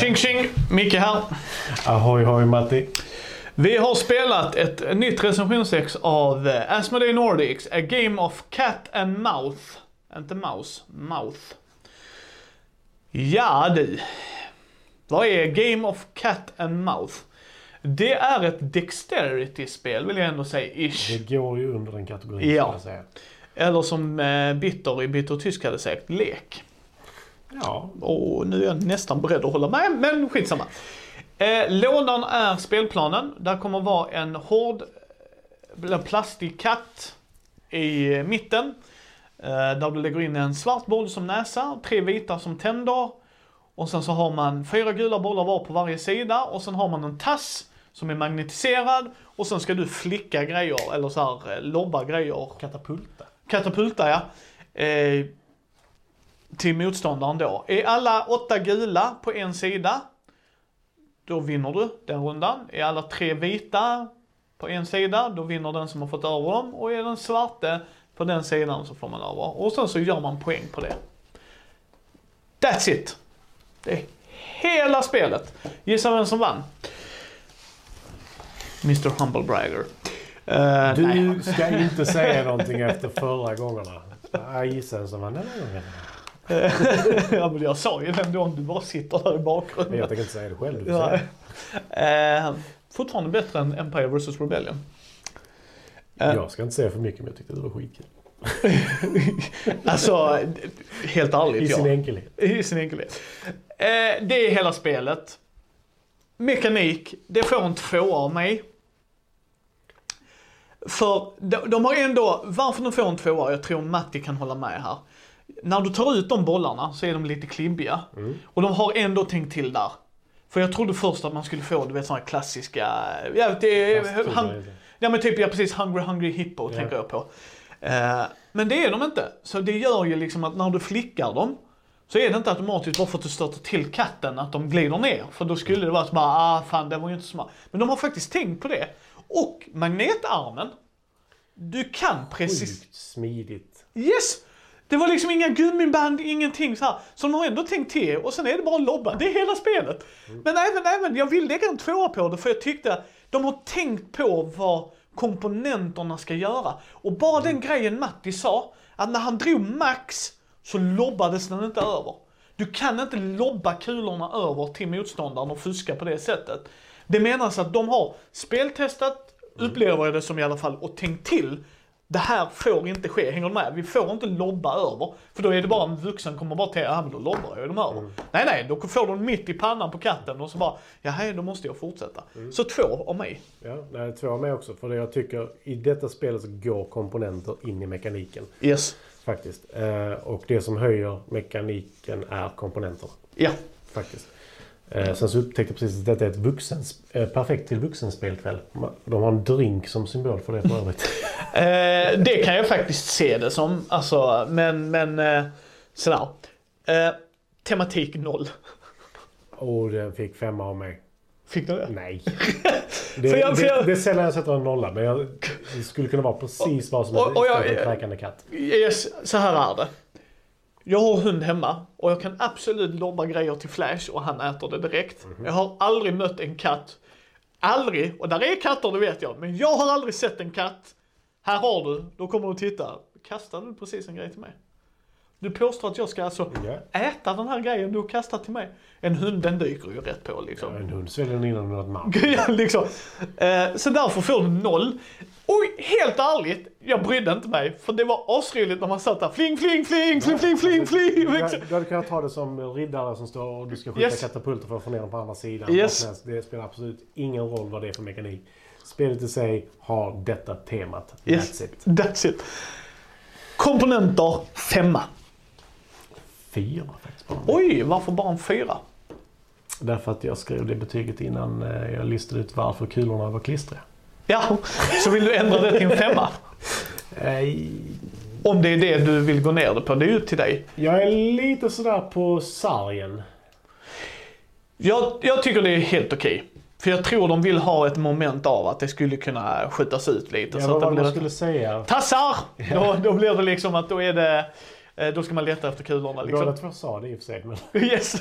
Tjing tjing! Micke här. Ahoy hoj Matti. Vi har spelat ett nytt recensionsex av eh, Asmodee Nordics, A Game of Cat and Mouth. Inte Mouse, Mouth. Ja du. Vad är Game of Cat and Mouth? Det är ett Dexterity-spel vill jag ändå säga, ish. Det går ju under den kategorin Ja. ska jag säga. Eller som eh, Bitter i Bitter Tysk hade sagt, lek. Ja, Och nu är jag nästan beredd att hålla med, men skitsamma. Eh, lådan är spelplanen. Där kommer vara en hård en plastig katt i mitten. Eh, där du lägger in en svart boll som näsa, tre vita som tänder. Och sen så har man fyra gula bollar var på varje sida och sen har man en tass som är magnetiserad och sen ska du flicka grejer eller så här eh, lobba grejer katapulta. katapulta ja. Eh, till motståndaren då. Är alla åtta gula på en sida, då vinner du den rundan. Är alla tre vita på en sida, då vinner den som har fått över dem. Och är den svarte på den sidan så får man över. Och sen så gör man poäng på det. That's it. Det är hela spelet. Gissa vem som vann? Mr Humble Bragger. Eh, Du nej. ska inte säga någonting efter förra gångerna. Jag gissar en som vann den här gången. Ja men jag sa ju vem då om du bara sitter där i Men bakgrunden. jag tänker inte säga det själv. Du Ja. Eh, fortfarande bättre än Empire vs Rebellion. det. Jag ska inte säga för mycket men jag tyckte det var skitkul. Alltså, helt ärligt I ja. sin enkelhet. I sin enkelhet. Eh, det är hela spelet. Mekanik, det får en tvåa av mig. För de, de har ändå, varför de får en tvåa, jag tror Matti kan hålla med här. När du tar ut de bollarna så är de lite klibbiga. Och de har ändå tänkt till där. För jag trodde först att man skulle få, du vet sådana här klassiska, ja, det han, ja men typ, ja precis, Hungry Hungry Hippo Ja. tänker jag på. Eh, men det är de inte. Så det gör ju liksom att när du flickar dem, så är det inte automatiskt bara för att du stöter till katten att de glider ner. För då skulle det vara så bara, ah fan det var ju inte smart. Men de har faktiskt tänkt på det. Och magnetarmen, du kan precis... Sjukt smidigt. Yes! Det var liksom inga gummiband, ingenting så här. Så de har ändå tänkt till och sen är det bara lobba. Det är hela spelet. Men även, även, jag vill lägga en tvåa på det för jag tyckte att de har tänkt på vad komponenterna ska göra. Och bara den grejen Matti sa, att när han drog max så lobbades den inte över. Du kan inte lobba kulorna över till motståndaren och fuska på det sättet. Det menas att de har speltestat, upplever jag det som i alla fall, och tänkt till. Det här får inte ske, hänger du med? Vi får inte lobba över. För då är det bara en vuxen kommer bara till, ja men då lobbar jag dem över. Nej nej, då får de mitt i pannan på katten och så bara, ja hej, då måste jag fortsätta. Så två av mig. Ja, nej, två av mig också. För jag tycker i detta spelet så går komponenter in i mekaniken. Yes. Faktiskt. Eh, och det som höjer mekaniken är komponenterna. Ja. Faktiskt. Eh, sen så upptäckte jag precis att detta är ett vuxens, eh, perfekt till vuxenspelkväll. De har en drink som symbol för det för övrigt. Eh, det kan jag faktiskt se det som. Alltså, men, men eh, sådär. Eh, tematik noll. Och den fick femma av mig. Fick du det? Nej. Det, För jag- för jag- det, det är sällan jag sätter en nolla. Men jag, det skulle kunna vara precis vad som helst och jag- en kräkande katt. Yes, så här är det. Jag har hund hemma och jag kan absolut lobba grejer till Flash och han äter det direkt. Jag har aldrig mött en katt. Aldrig, och där är katter det vet jag, men jag har aldrig sett en katt. Här har du, då kommer du titta. Kastade du precis en grej till mig? Du påstår att jag ska alltså Ja. äta den här grejen du har kastat till mig. En hund den dyker ju rätt på liksom. En hund sväljer den innan något mark. Ja, liksom. Eh, så därför får du noll. Och helt ärligt, jag brydde inte mig. För det var asroligt när man satt där. Fling, fling, fling, fling, fling, fling, fling. Du, du hade kunnat ta det som riddare som står och du ska skjuta Yes. katapulter för att få ner dem på andra sidan. Yes. Det spelar absolut ingen roll vad det är för mekanik. Spelet i sig har detta temat. Yes. That's it. That's it. Komponenter, femma. Fyra faktiskt. Oj, varför bara en fyra? Därför att jag skrev det betyget innan eh, jag listade ut varför kulorna var klistriga. Ja, så vill du ändra det till en femma? Om det är det du vill gå ner det på, det är ju upp till dig. Jag är lite sådär på sargen. Jag, jag tycker det är helt okej. För jag tror de vill ha ett moment av att det skulle kunna skjutas ut lite. Ja, så vad var det man skulle säga? Tassar! Då, då blir det liksom att då är det då ska man leta efter kulorna liksom. Båda två sa det i och för sig. Men... Yes.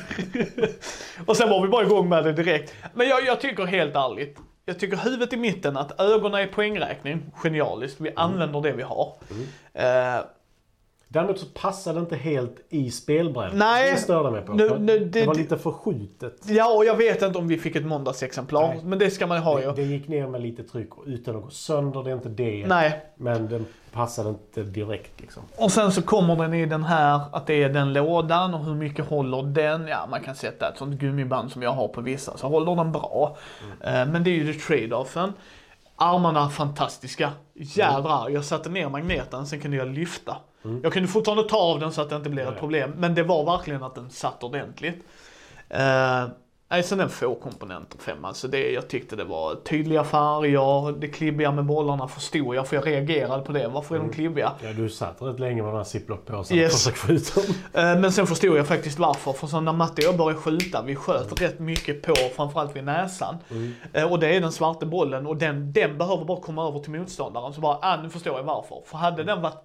och sen var vi bara igång med det direkt. Men jag, jag tycker helt ärligt, jag tycker huvudet i mitten, att ögonen är poängräkning, genialiskt. Vi använder det vi har. Eh, Däremot så passade det inte helt i spelbrädet. Nej. Det störde mig på. Nu- nu- det, det- var lite förskjutet. ja, och jag vet inte om vi fick ett måndagsexemplar, Nej. men det ska man ha ju. Det, det gick ner med lite tryck utan att gå sönder. Det är inte det. Nej. Men den passade inte direkt liksom. Och sen så kommer den i den här, att det är den lådan och hur mycket håller den? Ja, man kan sätta ett sånt gummiband som jag har på vissa, så håller den bra. Eh, Men det är ju det trade-offen. Armarna fantastiska. Jädrar, jag satte ner magneten, sen kunde jag lyfta. Jag kunde fortfarande ta av den så att det inte blev ett problem, men det var verkligen att den satt ordentligt. Eh, Nej, sen en få komponenter femma. Så det, jag tyckte det var tydliga färger, det klibbiga med bollarna förstod jag, för jag reagerade på det. Varför är de klibbiga? Ja, du satt rätt länge med de här ziplock-påsarna Yes. och försökte få ut dem. Eh, Men sen förstod jag faktiskt varför. För så när Matte och jag började skjuta, vi sköt rätt mycket på framförallt vid näsan. Eh, Och det är den svarta bollen och den, den behöver bara komma över till motståndaren. Så bara, ah, nu förstår jag varför. För hade den varit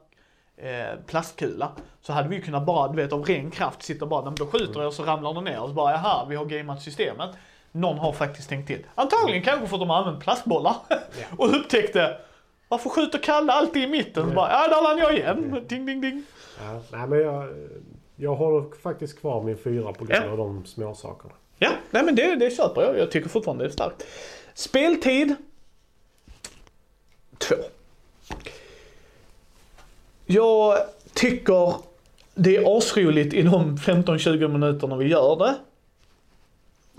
plastkula så hade vi kunnat bara, du vet av ren kraft sitta bara, "Nej, men då skjuter jag och så ramlar den ner och så bara, jaha, vi har gameat systemet. Någon har faktiskt tänkt till. Antagligen kanske för att de har använt plastbollar. och upptäckte, varför skjuter Kalle alltid i mitten? Så bara, ja där vann jag igen. Ding, ding, ding. Ja, nej, men jag, jag håller faktiskt kvar min fyra på grund Ja. av de små sakerna. Ja, nej men det, det köper jag. Jag tycker fortfarande det är starkt. Speltid. Två. Jag tycker det är asroligt i de 15-20 minuterna vi gör det.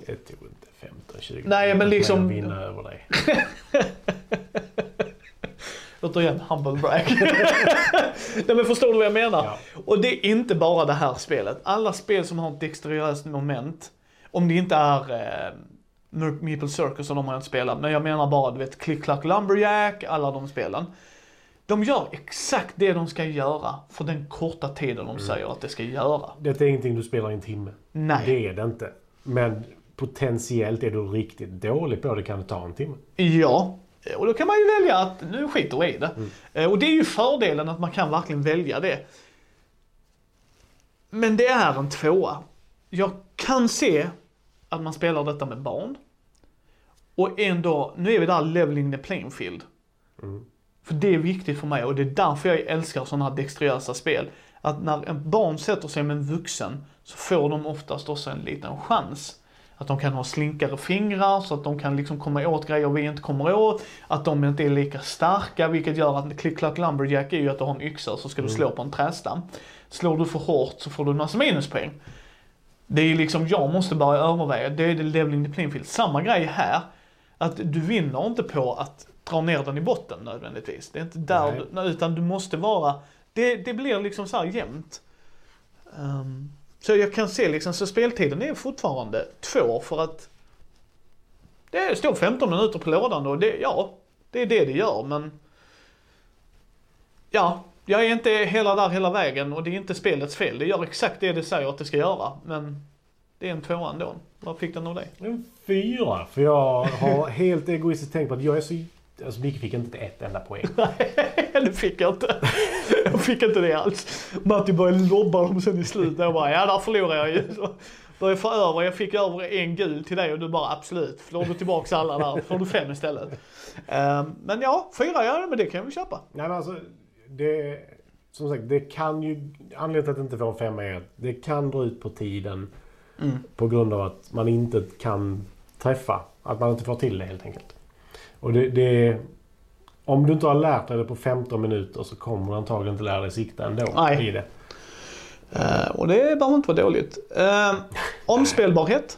Det tog inte 15-20 Nej, men minuter liksom- att vinna över dig. Återigen, humble brag. Nej men förstår du vad jag menar? Ja. Och det är inte bara det här spelet. Alla spel som har ett dexteriöst moment, om det inte är eh, Meeple Circus och de har jag inte spelat, men jag menar bara du vet Click Clack Lumberjack, alla de spelen. De gör exakt det de ska göra för den korta tiden de säger att det ska göra. Detta är ingenting du spelar i en timme. Nej. Det är det inte. Men potentiellt är du riktigt dålig på det kan det ta en timme. Ja, och då kan man ju välja att nu skiter vi i det. Eh, Och det är ju fördelen att man kan verkligen välja det. Men det är en tvåa. Jag kan se att man spelar detta med barn. Och ändå, nu är vi där leveling the playing field. För det är viktigt för mig och det är därför jag älskar sådana här dexteriösa spel. Att när en barn sätter sig med en vuxen så får de oftast också en liten chans. Att de kan ha slinkare fingrar så att de kan liksom komma åt grejer vi inte kommer åt. Att de inte är lika starka vilket gör att Click Clack Lumberjack är ju att du har en yxa så ska du slå på en trästam. Slår du för hårt så får du en massa minuspoäng. Det är liksom, jag måste börja överväga, det är det leveling the playing field. Samma grej här. Att du vinner inte på att dra ner den i botten nödvändigtvis. Det är inte där du, utan du måste vara, det, det blir liksom så här jämnt. Ehm, så jag kan se liksom, så speltiden är fortfarande två för att det står 15 minuter på lådan och det, ja, det är det det gör men ja, jag är inte hela där hela vägen och det är inte spelets fel. Det gör exakt det det säger att det ska göra men det är en tvåa ändå. Vad fick den av dig? En fyra. För jag har helt egoistiskt tänkt på att jag är så... Alltså Micke fick inte ett enda poäng. det fick jag inte. Jag fick inte det alls. Matti började lobba dem sen i slutet. Jag bara, ja där förlorade jag ju. Började få över, jag fick över en gul till dig och du bara absolut. Slår du tillbaks alla där får du fem istället. Ehm, men ja, fyra ja, men det kan vi köpa. Nej men alltså, det... Som sagt, det kan ju... Anledningen till att det inte får en femma är att det kan dra ut på tiden. På grund av att man inte kan träffa. Att man inte får till det helt enkelt. Och det... det om du inte har lärt dig det på 15 minuter så kommer du antagligen inte lära dig sikta ändå Nej. i det. Ehm, och det behöver inte vara dåligt. Ehm, omspelbarhet,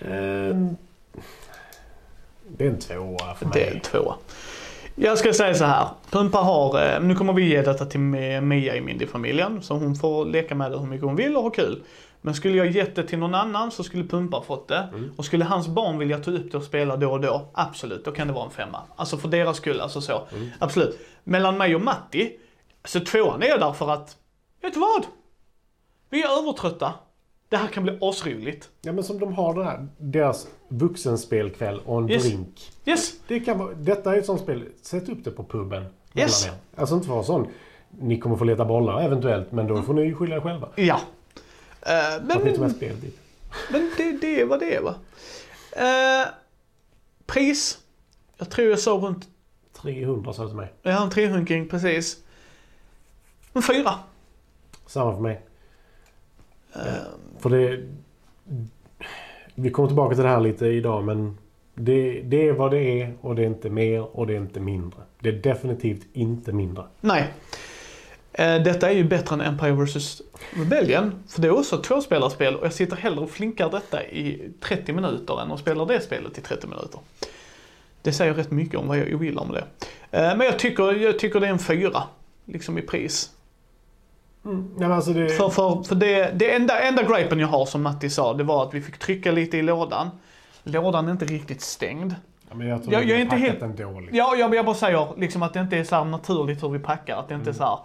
Ehm, det är en tvåa för det är mig. en tvåa. Jag ska säga så här. Pumpa har, nu kommer vi ge detta till Mi- Mia i Mindy-familjen. Så hon får leka med det hur mycket hon vill och ha kul. Men skulle jag gett det till någon annan så skulle Pumpa fått det. Och skulle hans barn vilja ta upp det och spela då och då, absolut, då kan det vara en femma. Alltså för deras skull, alltså så. Absolut. Mellan mig och Matti, så tvåan är jag där för att, vet du vad? Vi är övertrötta. Det här kan bli asroligt. Ja men som de har det här, deras vuxenspelkväll och en Yes. drink. Yes! Det kan vara, detta är ett sånt spel, sätt upp det på puben. Yes. Alltså inte vara sån Ni kommer få leta bollar eventuellt, men då får ni skylla er själva. Ja. Med men spelet dit. men det, det är vad det är va. Eh, pris. Jag tror jag sa runt, 300 sa du till mig. har en 300 precis. En fyra. Samma för mig. Eh, För det... Vi kommer tillbaka till det här lite idag, men det, det är vad det är och det är inte mer och det är inte mindre. Det är definitivt inte mindre. nej. Eh, detta är ju bättre än Empire vs Rebellion. För det är också ett tvåspelarspel och jag sitter hellre och flinkar detta i 30 minuter än att spela det spelet i 30 minuter. Det säger rätt mycket om vad jag ogillar med det. Eh, men jag tycker, jag tycker det är en fyra. Liksom i pris. Mm. Ja, alltså det, För, för, för det, det enda, enda gripen jag har som Matti sa, det var att vi fick trycka lite i lådan. Lådan är inte riktigt stängd. ja, men jag tror Jag- jag, är inte helt- den dåligt. Ja, jag, jag bara säger liksom att det inte är så naturligt hur vi packar. Att det inte är så här.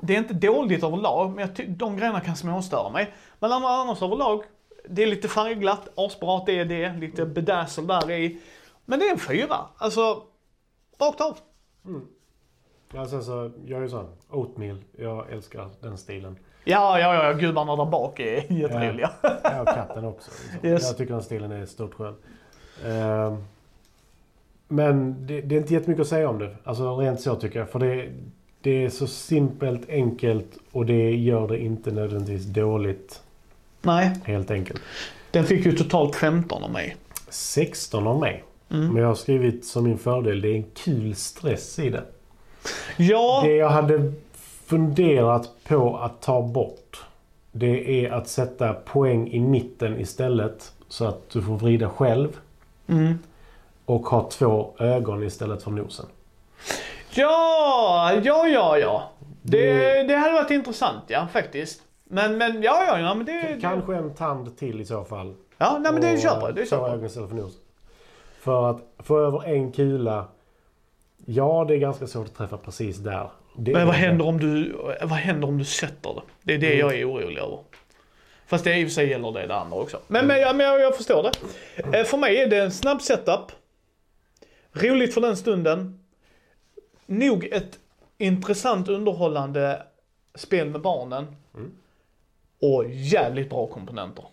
Det är inte dåligt överlag, men jag de grejerna kan småstöra mig. Men annars, överlag, det är lite färgglatt, asbra att det är det, lite bedazzle där i. Men det är en fyra. Alltså, rakt av. Ja, sen så, jag är ju sån. Oatmeal. Jag älskar den stilen. Ja, ja, ja, gubbarna där bak är jätteroliga. Jag och katten också. Liksom. Yes. Jag tycker den stilen är stort skön. Ehm, men det, det är inte jättemycket att säga om det. Alltså rent så tycker jag. För det, det är så simpelt, enkelt och det gör det inte nödvändigtvis dåligt. Nej, Helt enkelt. den fick ju totalt 15 av mig. 16 av mig. Mm. Men jag har skrivit som min fördel, det är en kul stress i det. Ja, Det jag hade funderat på att ta bort. Det är att sätta poäng i mitten istället. Så att du får vrida själv. mm. Och ha två ögon istället för nosen. Ja, ja, ja, ja. Det, Det- hade varit intressant, ja, faktiskt. Men, men ja, ja, ja, men det... Kanske en tand till i så fall. ja, nej men det köper det köper jag. istället för nosen. För att få över en kula. Ja, det är ganska svårt att träffa precis där. Det Men vad händer om du, vad händer om du sätter det? Det är det Mm. jag är orolig över. Fast det i och för sig gäller det det andra också. Men, men, ja, men jag, jag förstår det. Eh, För mig är det en snabb setup. Roligt för den stunden. Nog ett intressant underhållande spel med barnen. Mm. Och jävligt bra komponenter.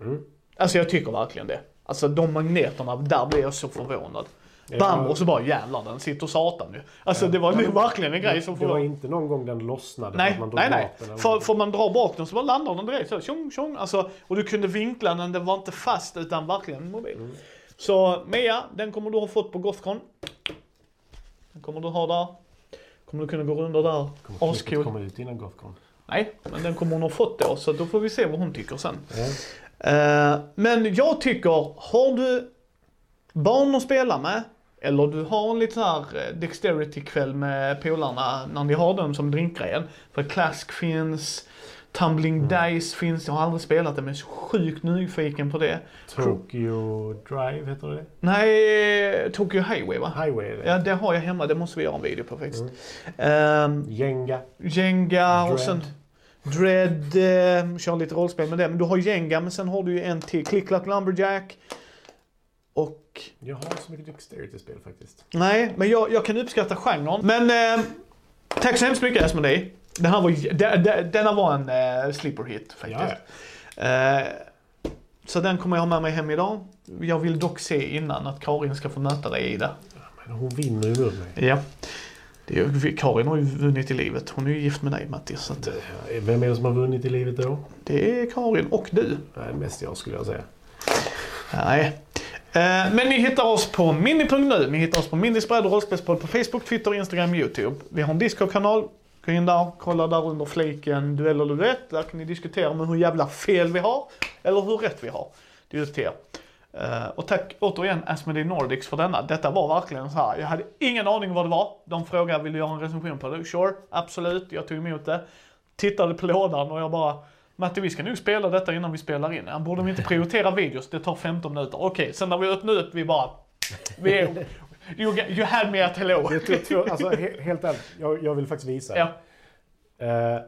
Mm. Alltså jag tycker verkligen det. Alltså de magneterna, där blir jag så förvånad. Ja. Bam och så bara jävlar den sitter satan ju. Alltså det var nu men- verkligen en grej som Det var inte någon gång den lossnade Nej, man nej, nej. den För, för man drar bak den så bara landar den direkt så tjong, tjong. Alltså, och du kunde vinkla den, den var inte fast utan verkligen mobil. Mm. Så Mia, den kommer du ha fått på Gothcon. Kommer du ha där. Kommer du kunna gå runt där. Kommer Ascool. komma ut innan Gothcon. Nej, men den kommer hon ha fått då så då får vi se vad hon tycker sen. Ja. Eh, men jag tycker, har du barn att spela med, eller du har en liten här eh, dexterity-kväll med polarna när ni har den som drinkgrejen. För Clask finns, Tumbling Dice finns, jag har aldrig spelat det men jag är så sjukt nyfiken på det. Tokyo Drive heter det? Nej, Tokyo Highway va? Highway det. Ja, det har jag hemma, det måste vi göra en video på faktiskt. Ehm, Jenga. Jenga och Dread. sen Dread, eh, kör lite rollspel med det. Men du har Jenga, men sen har du ju en till. Click Clack Lumberjack. Och, Jag har inte så mycket Dexterity-spel faktiskt. nej, men jag, jag kan uppskatta genren. Men eh, tack så hemskt mycket Esmodee. Den här var, j- de- de- denna var en eh, sleeper hit faktiskt. Eh, så den kommer jag ha med mig hem idag. Jag vill dock se innan att Karin ska få möta dig i det. Men hon vinner ju mig. Ja. Det är, Karin har ju vunnit i livet. Hon är ju gift med dig Mattis. Att, Vem är det som har vunnit i livet då? det är Karin och du. Nej, mest jag skulle jag säga. Nej. Eh, Men ni hittar oss på mini.nu. Ni hittar oss på Mindys bräd och rollspelspodd på Facebook, Twitter, Instagram, YouTube. Vi har en Discord-kanal. Gå in där, kolla där under fliken duell eller duett. Där kan ni diskutera om hur jävla fel vi har. Eller hur rätt vi har. Det är upp till er. Eh, och tack återigen Asmodee Nordics för denna. Detta var verkligen så här. Jag hade ingen aning vad det var. De frågade vill du göra en recension på det? Sure, absolut. Jag tog emot det. Tittade på lådan och jag bara Matte vi ska nog spela detta innan vi spelar in. Han borde vi inte prioritera videos? Det tar 15 minuter. Okej, sen när vi öppnade upp vi bara... Vi är, you, you had me at hello. Tog två, alltså, he, helt ärligt, jag, jag vill faktiskt visa. Ja. Eh,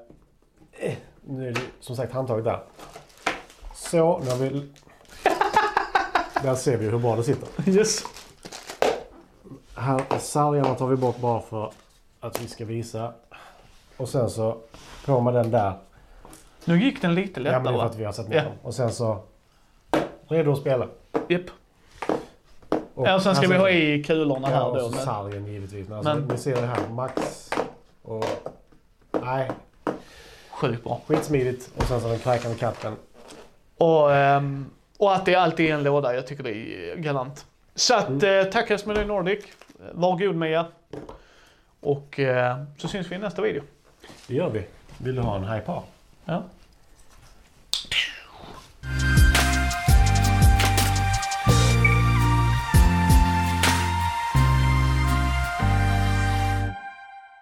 nu är det som sagt handtaget där. Så, nu har vi... Där ser vi hur bra det sitter. Yes. Här, sargarna tar vi bort bara för att vi ska visa. Och sen så på med den där. Nu gick den lite Ja, lättare men det är för va? att vi har satt ner Ja. dem. Och sen så... Redo att spela. Japp. Och, Ja, och sen ska alltså, vi ha i kulorna Ja, här och då. Men, sargen givetvis. Men, alltså, Men- Ni ser det här. Max och... Nej, sjukt bra. skitsmidigt. Och sen så den kräkande katten. Och, ehm, och att det alltid är en låda. Jag tycker det är galant. Så att Mm. eh, tack Esmody Nordic. Var god med er. Och eh, så syns vi i nästa video. Det gör vi. Vill du ha en high par? Ja.